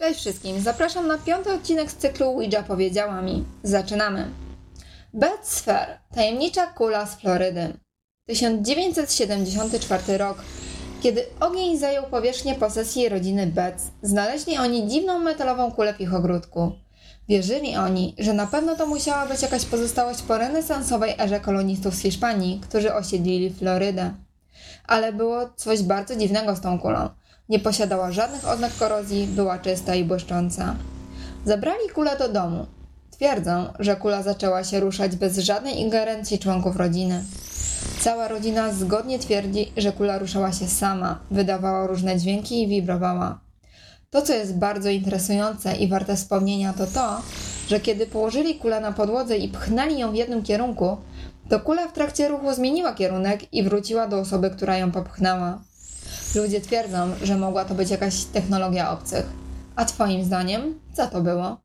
Cześć wszystkim, zapraszam na piąty odcinek z cyklu Ouija powiedziała mi. Zaczynamy. Bed Sphere, tajemnicza kula z Florydy. 1974 rok. Kiedy ogień zajął powierzchnię posesji rodziny Betts, znaleźli oni dziwną metalową kulę w ich ogródku. Wierzyli oni, że na pewno to musiała być jakaś pozostałość po renesansowej erze kolonistów z Hiszpanii, którzy osiedlili Florydę. Ale było coś bardzo dziwnego z tą kulą. Nie posiadała żadnych oznak korozji, była czysta i błyszcząca. Zabrali kulę do domu. Twierdzą, że kula zaczęła się ruszać bez żadnej ingerencji członków rodziny. Cała rodzina zgodnie twierdzi, że kula ruszała się sama, wydawała różne dźwięki i wibrowała. To, co jest bardzo interesujące i warte wspomnienia, to to, że kiedy położyli kulę na podłodze i pchnęli ją w jednym kierunku, to kula w trakcie ruchu zmieniła kierunek i wróciła do osoby, która ją popchnęła. Ludzie twierdzą, że mogła to być jakaś technologia obcych. A Twoim zdaniem, co to było?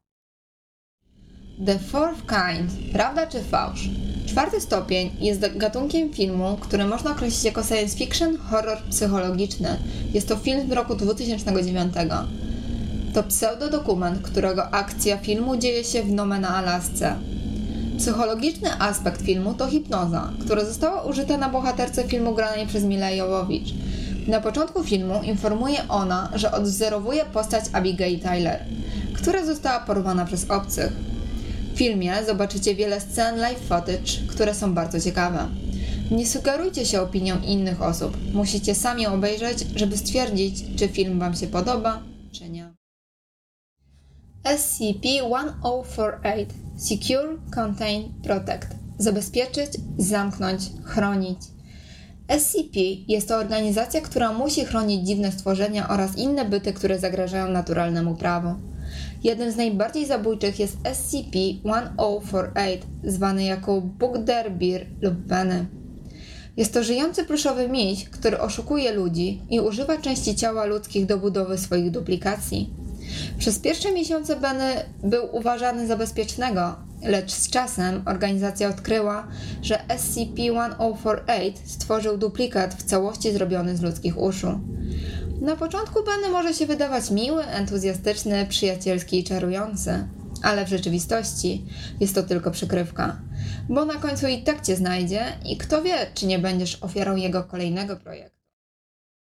The Fourth Kind, prawda czy fałsz? Czwarty stopień jest gatunkiem filmu, który można określić jako science fiction, horror psychologiczny. Jest to film z roku 2009. To pseudodokument, którego akcja filmu dzieje się w Nomena, Alasce. Psychologiczny aspekt filmu to hipnoza, która została użyta na bohaterce filmu granej przez Milę Jowowicz. Na początku filmu informuje ona, że odwzorowuje postać Abigail Tyler, która została porwana przez obcych. W filmie zobaczycie wiele scen live footage, które są bardzo ciekawe. Nie sugerujcie się opinią innych osób. Musicie sami obejrzeć, żeby stwierdzić, czy film Wam się podoba, czy nie. SCP-1048 Secure, Contain, Protect Zabezpieczyć, zamknąć, chronić. SCP jest to organizacja, która musi chronić dziwne stworzenia oraz inne byty, które zagrażają naturalnemu prawu. Jednym z najbardziej zabójczych jest SCP-1048, zwany jako Bugderbir lub Benny. Jest to żyjący pluszowy miś, który oszukuje ludzi i używa części ciała ludzkich do budowy swoich duplikacji. Przez pierwsze miesiące Benny był uważany za bezpiecznego, lecz z czasem organizacja odkryła, że SCP-1048 stworzył duplikat w całości zrobiony z ludzkich uszu. Na początku Benny może się wydawać miły, entuzjastyczny, przyjacielski i czarujący, ale w rzeczywistości jest to tylko przykrywka, bo na końcu i tak cię znajdzie i kto wie, czy nie będziesz ofiarą jego kolejnego projektu.